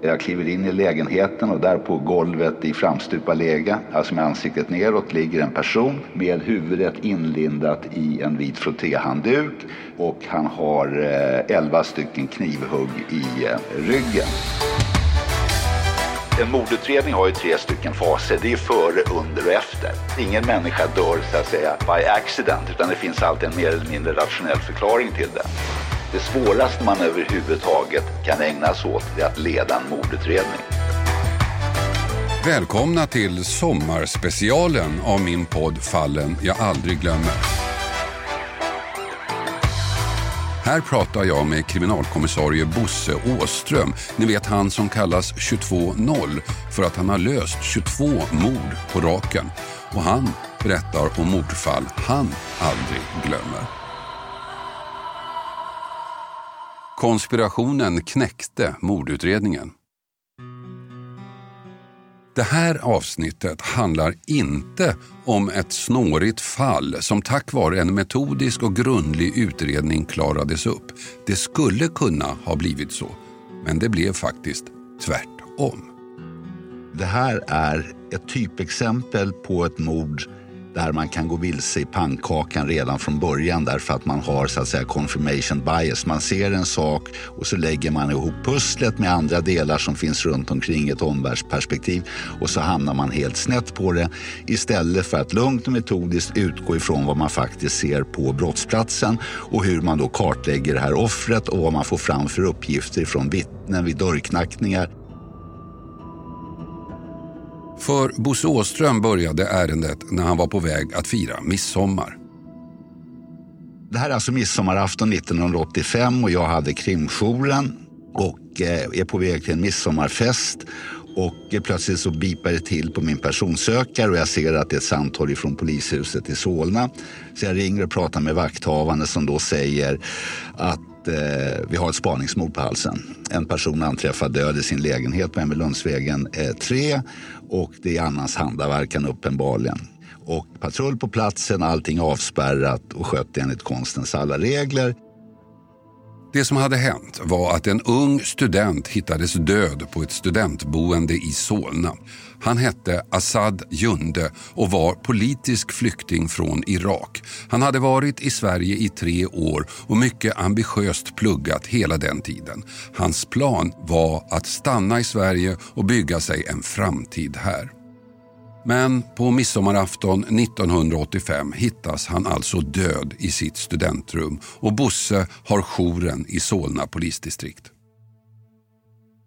Jag kliver in i lägenheten och där på golvet i framstupa läge, alltså med ansiktet neråt, ligger en person med huvudet inlindat i en vit frottéhandduk och han har eh, elva stycken knivhugg i eh, ryggen. En mordutredning har ju tre stycken faser. Det är före, under och efter. Ingen människa dör så att säga by accident utan det finns alltid en mer eller mindre rationell förklaring till det. Det svåraste man överhuvudtaget kan ägna sig åt är att leda en mordutredning. Välkomna till sommarspecialen av min podd Fallen jag aldrig glömmer. Här pratar jag med kriminalkommissarie Bosse Åström. Ni vet han som kallas 22-0 för att han har löst 22 mord på raken. Och han berättar om mordfall han aldrig glömmer. Konspirationen knäckte mordutredningen. Det här avsnittet handlar inte om ett snårigt fall som tack vare en metodisk och grundlig utredning klarades upp. Det skulle kunna ha blivit så, men det blev faktiskt tvärtom. Det här är ett typexempel på ett mord där man kan gå vilse i pannkakan redan från början därför att man har så att säga confirmation bias. Man ser en sak och så lägger man ihop pusslet med andra delar som finns runt omkring ett omvärldsperspektiv och så hamnar man helt snett på det istället för att lugnt och metodiskt utgå ifrån vad man faktiskt ser på brottsplatsen och hur man då kartlägger det här offret och vad man får fram för uppgifter från vittnen vid dörrknackningar för Bosse Åström började ärendet när han var på väg att fira midsommar. Det här är alltså midsommarafton 1985 och jag hade krimjouren och eh, är på väg till en midsommarfest. Och plötsligt så bipar det till på min personsökare och jag ser att det är ett samtal från polishuset i Solna. Så jag ringer och pratar med vakthavande som då säger att eh, vi har ett spaningsmord på halsen. En person anträffad död i sin lägenhet på Emmilundsvägen eh, 3 och det är annans handaverkan uppenbarligen. Och patrull på platsen, allting avspärrat och skött enligt konstens alla regler. Det som hade hänt var att en ung student hittades död på ett studentboende i Solna. Han hette Assad Junde och var politisk flykting från Irak. Han hade varit i Sverige i tre år och mycket ambitiöst pluggat hela den tiden. Hans plan var att stanna i Sverige och bygga sig en framtid här. Men på midsommarafton 1985 hittas han alltså död i sitt studentrum och Bosse har jouren i Solna polisdistrikt.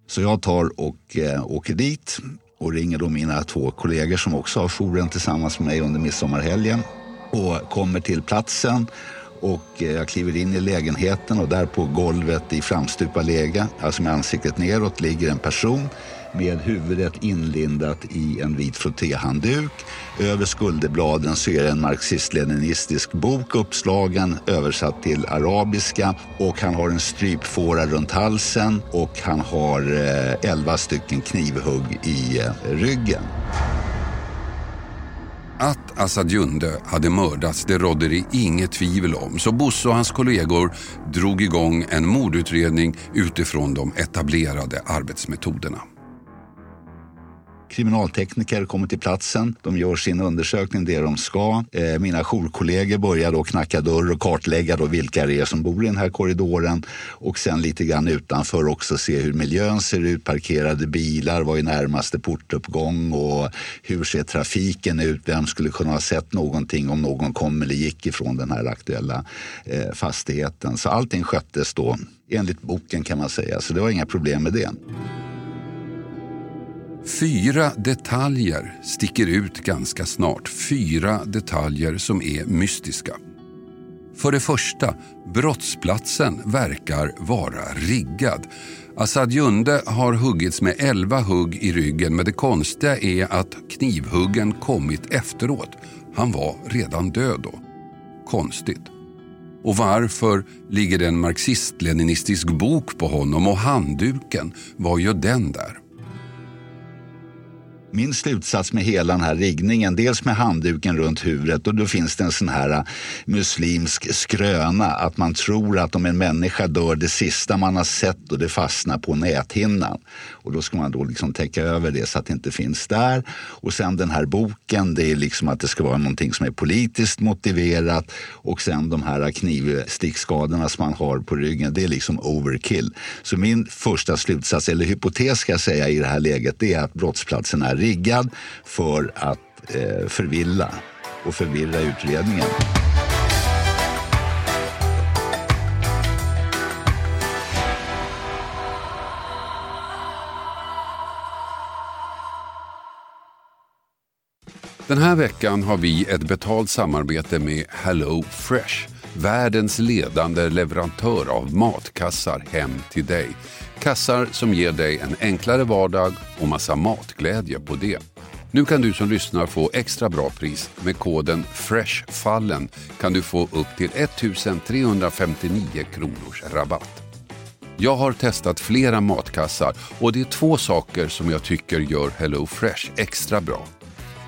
Så jag tar och eh, åker dit och ringer då mina två kollegor som också har jouren tillsammans med mig under midsommarhelgen och kommer till platsen och eh, jag kliver in i lägenheten och där på golvet i framstupa läge, alltså med ansiktet neråt, ligger en person med huvudet inlindat i en vit frottéhandduk. Över skulderbladen så är det en marxist-leninistisk bok uppslagen, översatt till arabiska. Och han har en strypfåra runt halsen och han har eh, stycken knivhugg i eh, ryggen. Att Assad Junde hade mördats det rådde det inget tvivel om så Bosse och hans kollegor drog igång en mordutredning utifrån de etablerade arbetsmetoderna. Kriminaltekniker kommer till platsen. De gör sin undersökning, det de ska. Eh, mina jourkollegor börjar då knacka dörr och kartlägga då vilka det är som bor i den här korridoren. Och sen lite grann utanför också se hur miljön ser ut. Parkerade bilar, vad är närmaste portuppgång och hur ser trafiken ut? Vem skulle kunna ha sett någonting om någon kom eller gick ifrån den här aktuella eh, fastigheten? Så allting sköttes då enligt boken kan man säga. Så det var inga problem med det. Fyra detaljer sticker ut ganska snart. Fyra detaljer som är mystiska. För det första, brottsplatsen verkar vara riggad. Assad Junde har huggits med 11 hugg i ryggen men det konstiga är att knivhuggen kommit efteråt. Han var redan död då. Konstigt. Och varför ligger det en marxist-leninistisk bok på honom och handduken, vad gör den där? Min slutsats med hela den här riggningen, dels med handduken runt huvudet och då finns det en sån här äh, muslimsk skröna att man tror att om en människa dör det sista man har sett och det fastnar på näthinnan. Och då ska man då liksom täcka över det så att det inte finns där. Och sen den här boken, det är liksom att det ska vara någonting som är politiskt motiverat och sen de här äh, knivstickskadorna som man har på ryggen, det är liksom overkill. Så min första slutsats, eller hypotes ska jag säga i det här läget, det är att brottsplatsen är riggad för att eh, förvilla och förvirra utredningen. Den här veckan har vi ett betalt samarbete med Hello Fresh. Världens ledande leverantör av matkassar hem till dig. Kassar som ger dig en enklare vardag och massa matglädje på det. Nu kan du som lyssnar få extra bra pris. Med koden FRESHFALLEN kan du få upp till 1359 kronors rabatt. Jag har testat flera matkassar och det är två saker som jag tycker gör Hello Fresh extra bra.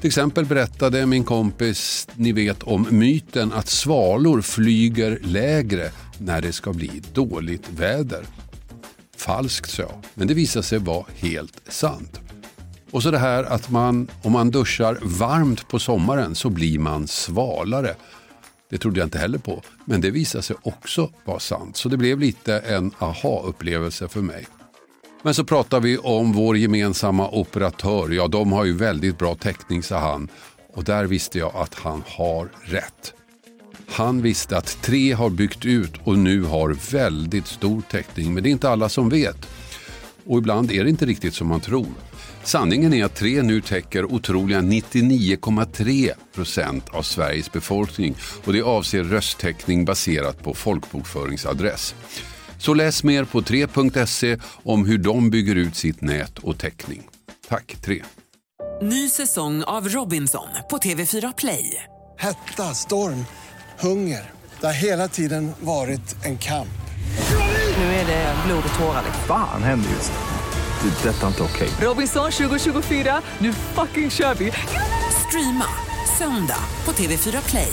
Till exempel berättade min kompis, ni vet om myten att svalor flyger lägre när det ska bli dåligt väder. Falskt sa jag, men det visade sig vara helt sant. Och så det här att man, om man duschar varmt på sommaren så blir man svalare. Det trodde jag inte heller på, men det visade sig också vara sant. Så det blev lite en aha-upplevelse för mig. Men så pratar vi om vår gemensamma operatör. Ja, de har ju väldigt bra täckning, sa han. Och där visste jag att han har rätt. Han visste att tre har byggt ut och nu har väldigt stor täckning. Men det är inte alla som vet. Och ibland är det inte riktigt som man tror. Sanningen är att tre nu täcker otroliga 99,3 procent av Sveriges befolkning och det avser rösttäckning baserat på folkbokföringsadress. Så läs mer på 3.se om hur de bygger ut sitt nät och täckning. Tack 3. Ny säsong av Robinson på TV4 Play. Hetta, storm, hunger. Det har hela tiden varit en kamp. Nu är det blod och tårar. Fan händer just det. Det är detta inte okej. Robinson 2024, nu fucking kör vi! Streama söndag på TV4 Play.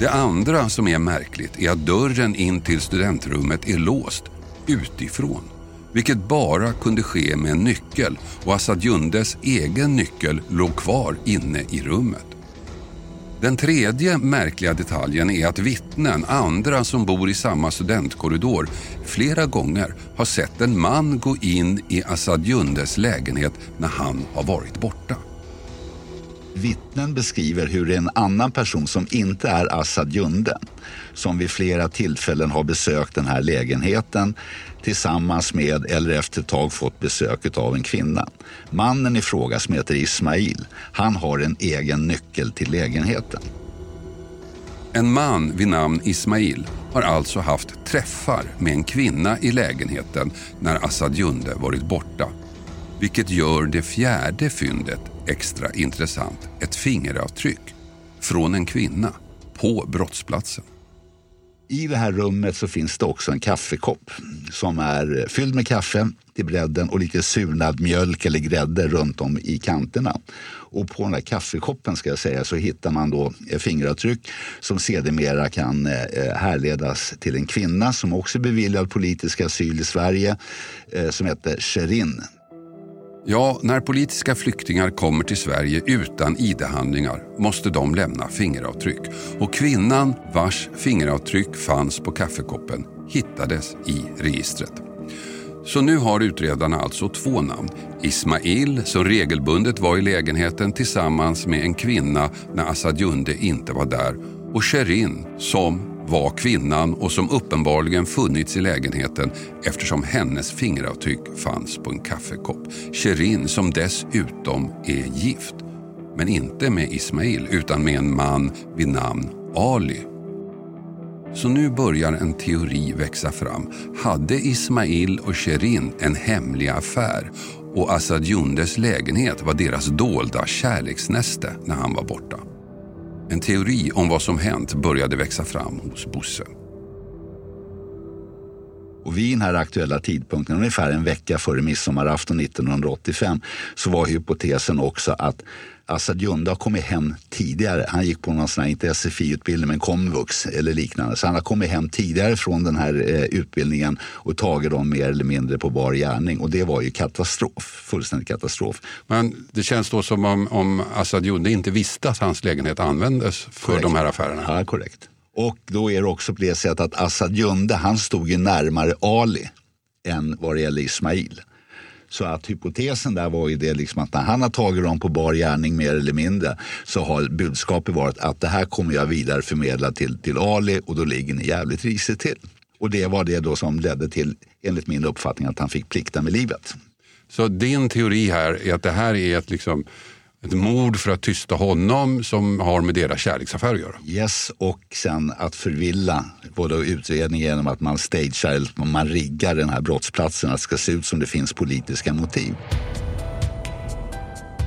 Det andra som är märkligt är att dörren in till studentrummet är låst utifrån. Vilket bara kunde ske med en nyckel och Assad Jundes egen nyckel låg kvar inne i rummet. Den tredje märkliga detaljen är att vittnen, andra som bor i samma studentkorridor, flera gånger har sett en man gå in i Assad Jundes lägenhet när han har varit borta. Vittnen beskriver hur en annan person som inte är Assad Junde som vid flera tillfällen har besökt den här lägenheten tillsammans med eller efter ett tag fått besök av en kvinna. Mannen i fråga som heter Ismail, han har en egen nyckel till lägenheten. En man vid namn Ismail har alltså haft träffar med en kvinna i lägenheten när Assad Junde varit borta. Vilket gör det fjärde fyndet extra intressant. Ett fingeravtryck från en kvinna på brottsplatsen. I det här rummet så finns det också en kaffekopp som är fylld med kaffe till bredden och lite surnad mjölk eller grädde runt om i kanterna. Och på den här kaffekoppen ska jag säga så hittar man då fingeravtryck som sedermera kan eh, härledas till en kvinna som också är beviljad politisk asyl i Sverige eh, som heter Sherin. Ja, när politiska flyktingar kommer till Sverige utan ID-handlingar måste de lämna fingeravtryck. Och kvinnan vars fingeravtryck fanns på kaffekoppen hittades i registret. Så nu har utredarna alltså två namn. Ismail, som regelbundet var i lägenheten tillsammans med en kvinna när Assad Junde inte var där. Och Sherin, som var kvinnan och som uppenbarligen funnits i lägenheten eftersom hennes fingeravtryck fanns på en kaffekopp. Sherin som dessutom är gift. Men inte med Ismail utan med en man vid namn Ali. Så nu börjar en teori växa fram. Hade Ismail och Sherin en hemlig affär och Assad Jundes lägenhet var deras dolda kärleksnäste när han var borta? En teori om vad som hänt började växa fram hos Bosse. Och vid den här aktuella tidpunkten, ungefär en vecka före midsommarafton 1985, så var hypotesen också att Assad Junda har kommit hem tidigare. Han gick på någon sån här, inte SFI-utbildning, men komvux eller liknande. Så han har kommit hem tidigare från den här eh, utbildningen och tagit dem mer eller mindre på bar gärning. Och det var ju katastrof, fullständig katastrof. Men det känns då som om, om Assad Junde inte visste att hans lägenhet användes för Korrekt. de här affärerna. Ja, korrekt. Och då är det också på det sättet att Assad Junde, han stod ju närmare Ali än vad det gäller Ismail. Så att hypotesen där var ju det liksom att när han har tagit dem på bar gärning mer eller mindre så har budskapet varit att det här kommer jag vidare förmedla till, till Ali och då ligger ni jävligt risigt till. Och det var det då som ledde till, enligt min uppfattning, att han fick plikta med livet. Så din teori här är att det här är ett, liksom, ett mord för att tysta honom som har med deras kärleksaffär att göra? Yes, och sen att förvilla både utredningen genom att man stagear, man riggar den här brottsplatsen att det ska se ut som det finns politiska motiv.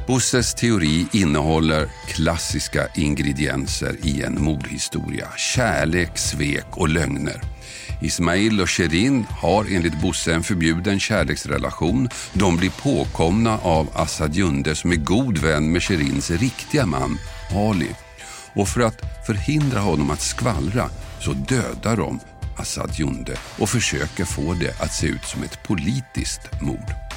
Bosses teori innehåller klassiska ingredienser i en mordhistoria. Kärlek, svek och lögner. Ismail och Sherin har enligt Bosse en förbjuden kärleksrelation. De blir påkomna av Assad Junde som är god vän med Sherins riktiga man Ali. Och för att förhindra honom att skvallra så dödar de Assad Junde och försöker få det att se ut som ett politiskt mord.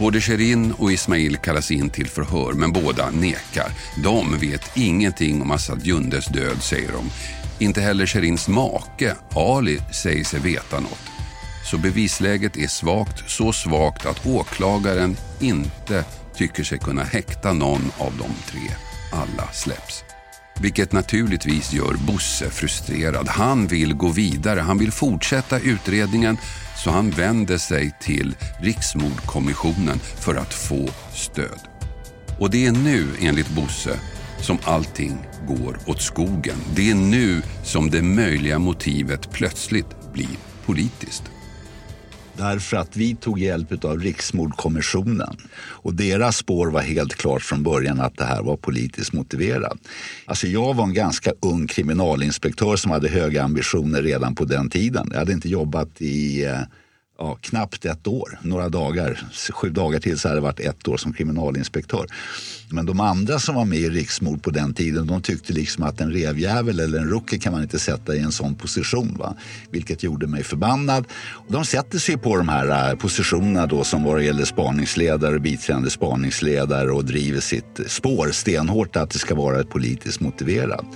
Både Sherin och Ismail kallas in till förhör men båda nekar. De vet ingenting om Assad Jundes död säger de. Inte heller Sherins make Ali säger sig veta något. Så bevisläget är svagt, så svagt att åklagaren inte tycker sig kunna häkta någon av de tre. Alla släpps. Vilket naturligtvis gör Bosse frustrerad. Han vill gå vidare, han vill fortsätta utredningen så han vänder sig till Riksmordkommissionen för att få stöd. Och det är nu, enligt Bosse, som allting går åt skogen. Det är nu som det möjliga motivet plötsligt blir politiskt. Därför att vi tog hjälp av Riksmordkommissionen. Och deras spår var helt klart från början att det här var politiskt motiverat. Alltså jag var en ganska ung kriminalinspektör som hade höga ambitioner redan på den tiden. Jag hade inte jobbat i eh, ja, knappt ett år, några dagar, sju dagar till så hade det varit ett år som kriminalinspektör. Men de andra som var med i riksmord på den tiden, de tyckte liksom att en revjävel eller en rookie kan man inte sätta i en sån position. Va? Vilket gjorde mig förbannad. De sätter sig på de här eh, positionerna då som vad det gäller spaningsledare och biträdande spaningsledare och driver sitt spår stenhårt att det ska vara politiskt motiverat.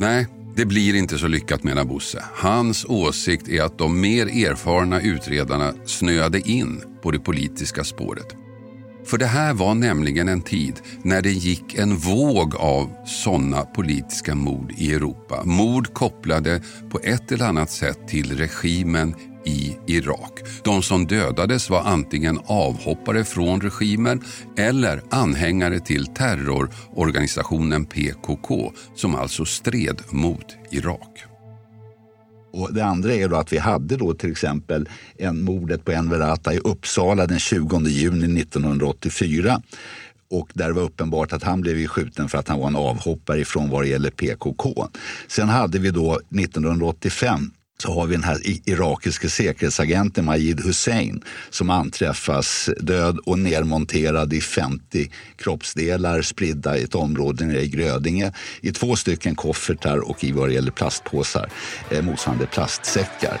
Nej, det blir inte så lyckat menar Bosse. Hans åsikt är att de mer erfarna utredarna snöade in på det politiska spåret. För det här var nämligen en tid när det gick en våg av sådana politiska mord i Europa. Mord kopplade på ett eller annat sätt till regimen i Irak. De som dödades var antingen avhoppare från regimen eller anhängare till terrororganisationen PKK som alltså stred mot Irak. Och det andra är då att vi hade då till exempel en mordet på Enver Ata i Uppsala den 20 juni 1984 och där det var uppenbart att han blev skjuten för att han var en avhoppare ifrån vad det gäller PKK. Sen hade vi då 1985 så har vi den här irakiske säkerhetsagenten Majid Hussein som anträffas död och nedmonterad i 50 kroppsdelar spridda i ett område nere i Grödinge i två stycken koffertar och i vad det gäller plastpåsar, eh, motsvarande plastsäckar.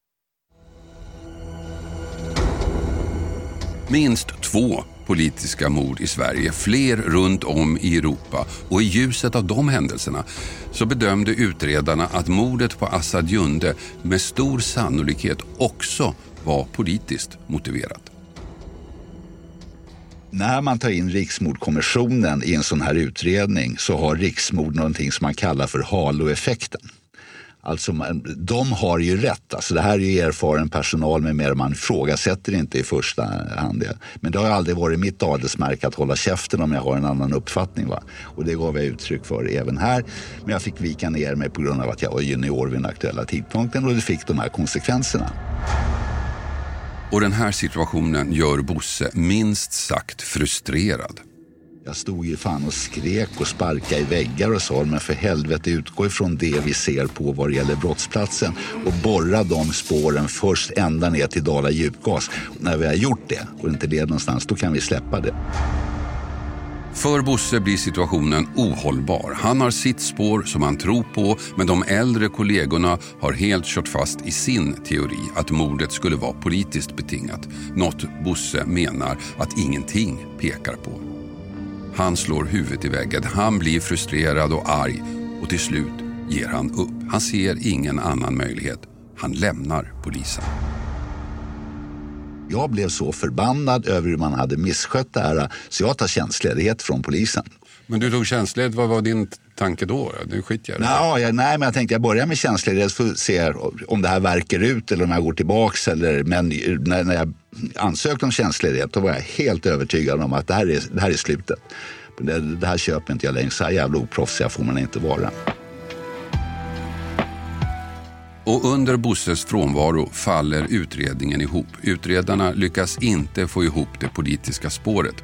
Minst två politiska mord i Sverige, fler runt om i Europa. Och i ljuset av de händelserna så bedömde utredarna att mordet på Assad Junde med stor sannolikhet också var politiskt motiverat. När man tar in Riksmordkommissionen i en sån här utredning så har riksmord någonting som man kallar för haloeffekten. Alltså de har ju rätt. Alltså det här är ju erfaren personal med mer. Man ifrågasätter inte i första hand det. Men det har aldrig varit mitt adelsmärke att hålla käften om jag har en annan uppfattning. Va? Och det gav jag uttryck för även här. Men jag fick vika ner mig på grund av att jag var junior vid den aktuella tidpunkten och det fick de här konsekvenserna. Och den här situationen gör Bosse minst sagt frustrerad. Jag stod ju fan och skrek och sparkade i väggar och sa men för helvete utgå ifrån det vi ser på vad det gäller brottsplatsen och borra de spåren först ända ner till Dala djupgas. Och när vi har gjort det och inte leder någonstans då kan vi släppa det. För Bosse blir situationen ohållbar. Han har sitt spår som han tror på men de äldre kollegorna har helt kört fast i sin teori att mordet skulle vara politiskt betingat. Något Bosse menar att ingenting pekar på. Han slår huvudet i väggen, han blir frustrerad och arg och till slut ger han upp. Han ser ingen annan möjlighet. Han lämnar polisen. Jag blev så förbannad över hur man hade misskött det här så jag tar tjänstledighet från polisen. Men du tog tjänstledighet, vad var din tanke då? Nu skiter jag ja, jag, Nej, men jag tänkte jag börjar med tjänstledighet för att se om det här verkar ut eller om jag går tillbaks. Eller, men när, när jag ansökte om tjänstledighet då var jag helt övertygad om att det här är, det här är slutet. Det, det här köper inte jag längre. Så här jävla oproffsiga får man inte vara. Och under Bosses frånvaro faller utredningen ihop. Utredarna lyckas inte få ihop det politiska spåret.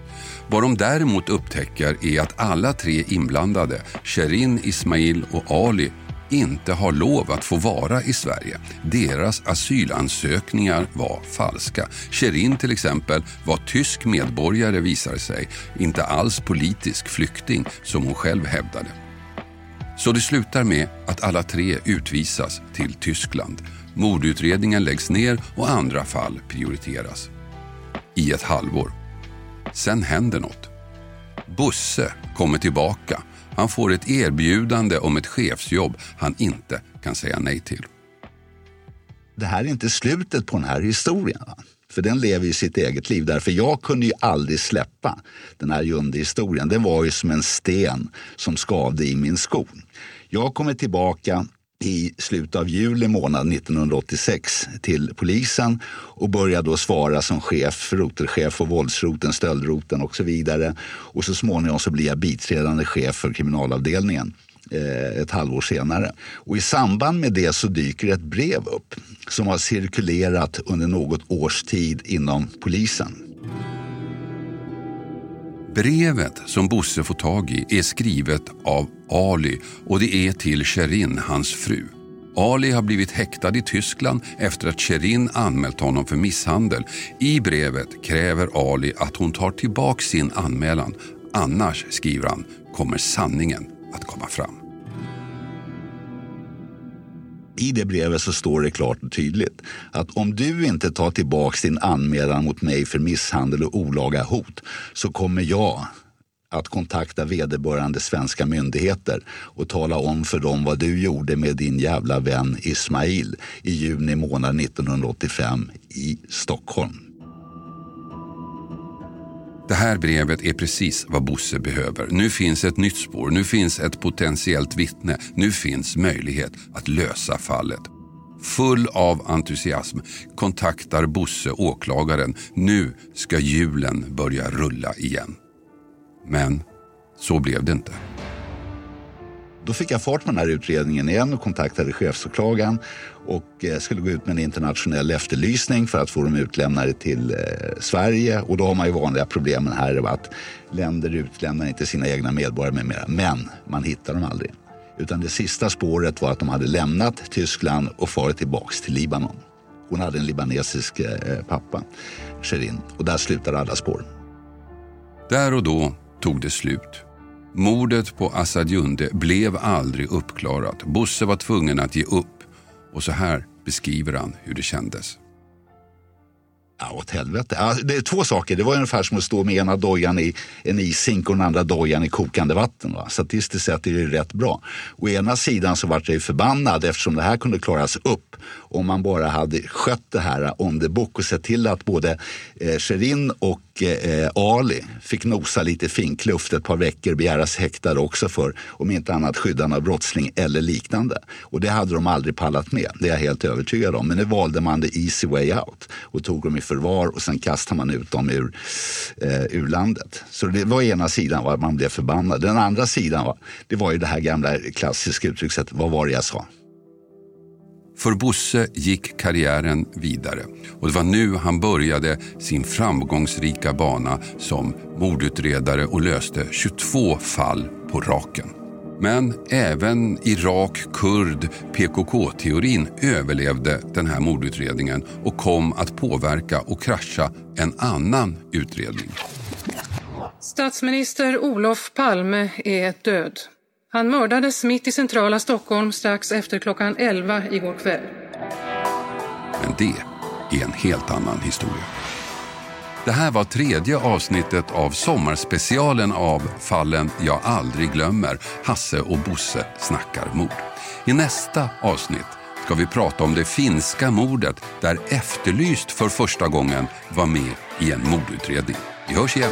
Vad de däremot upptäcker är att alla tre inblandade, Sherin, Ismail och Ali, inte har lov att få vara i Sverige. Deras asylansökningar var falska. Sherin till exempel var tysk medborgare visade sig, inte alls politisk flykting som hon själv hävdade. Så det slutar med att alla tre utvisas till Tyskland. Mordutredningen läggs ner och andra fall prioriteras. I ett halvår. Sen händer något. Bosse kommer tillbaka. Han får ett erbjudande om ett chefsjobb han inte kan säga nej till. Det här är inte slutet på den här historien. Va? För den lever ju sitt eget liv. Därför jag kunde ju aldrig släppa den här Junde-historien. Den var ju som en sten som skavde i min sko. Jag kommer tillbaka i slutet av juli månad 1986 till polisen och börjar då svara som chef för rotelchef för våldsroten, stöldroten och så vidare. Och så småningom så blir jag biträdande chef för kriminalavdelningen eh, ett halvår senare. Och I samband med det så dyker ett brev upp som har cirkulerat under något års tid inom polisen. Brevet som Bosse får tag i är skrivet av Ali och det är till Sherin, hans fru. Ali har blivit häktad i Tyskland efter att Sherin anmält honom för misshandel. I brevet kräver Ali att hon tar tillbaka sin anmälan. Annars, skriver han, kommer sanningen att komma fram. I det brevet så står det klart och tydligt att om du inte tar tillbaka din anmälan mot mig för misshandel och olaga hot så kommer jag att kontakta vederbörande svenska myndigheter och tala om för dem vad du gjorde med din jävla vän Ismail i juni månad 1985 i Stockholm. Det här brevet är precis vad Bosse behöver. Nu finns ett nytt spår, nu finns ett potentiellt vittne, nu finns möjlighet att lösa fallet. Full av entusiasm kontaktar Bosse åklagaren. Nu ska hjulen börja rulla igen. Men så blev det inte. Då fick jag fart på den här utredningen igen och kontaktade chefsåklagaren och eh, skulle gå ut med en internationell efterlysning för att få dem utlämnade till eh, Sverige. Och då har man ju vanliga problemen här att länder utlämnar inte sina egna medborgare med mera. Men man hittar dem aldrig. Utan det sista spåret var att de hade lämnat Tyskland och farit tillbaks till Libanon. Hon hade en libanesisk eh, pappa, Sherin, och där slutade alla spår. Där och då tog det slut. Mordet på Assad Junde blev aldrig uppklarat. Bosse var tvungen att ge upp. Och så här beskriver han hur det kändes. Ja, åt helvete. Ja, det är två saker. Det var ungefär som att stå med ena dojan i en ishink och den andra dojan i kokande vatten. Va? Statistiskt sett är det rätt bra. Å ena sidan så vart jag förbannad eftersom det här kunde klaras upp om man bara hade skött det här on the book och sett till att både eh, Sherin och eh, Ali fick nosa lite finkluft ett par veckor, begäras häktade också för om inte annat skyddande av brottsling eller liknande. Och det hade de aldrig pallat med, det är jag helt övertygad om. Men nu valde man the easy way out och tog dem i förvar och sen kastade man ut dem ur, eh, ur landet. Så det var ena sidan var man blev förbannad. Den andra sidan var, det var ju det här gamla klassiska uttryckssättet, vad var det jag sa? För Bosse gick karriären vidare och det var nu han började sin framgångsrika bana som mordutredare och löste 22 fall på raken. Men även Irak-kurd PKK-teorin överlevde den här mordutredningen och kom att påverka och krascha en annan utredning. Statsminister Olof Palme är död. Han mördades mitt i centrala Stockholm strax efter klockan 11 igår kväll. Men det är en helt annan historia. Det här var tredje avsnittet av sommarspecialen av fallen jag aldrig glömmer, Hasse och Bosse snackar mord. I nästa avsnitt ska vi prata om det finska mordet där Efterlyst för första gången var med i en mordutredning. Vi hörs igen.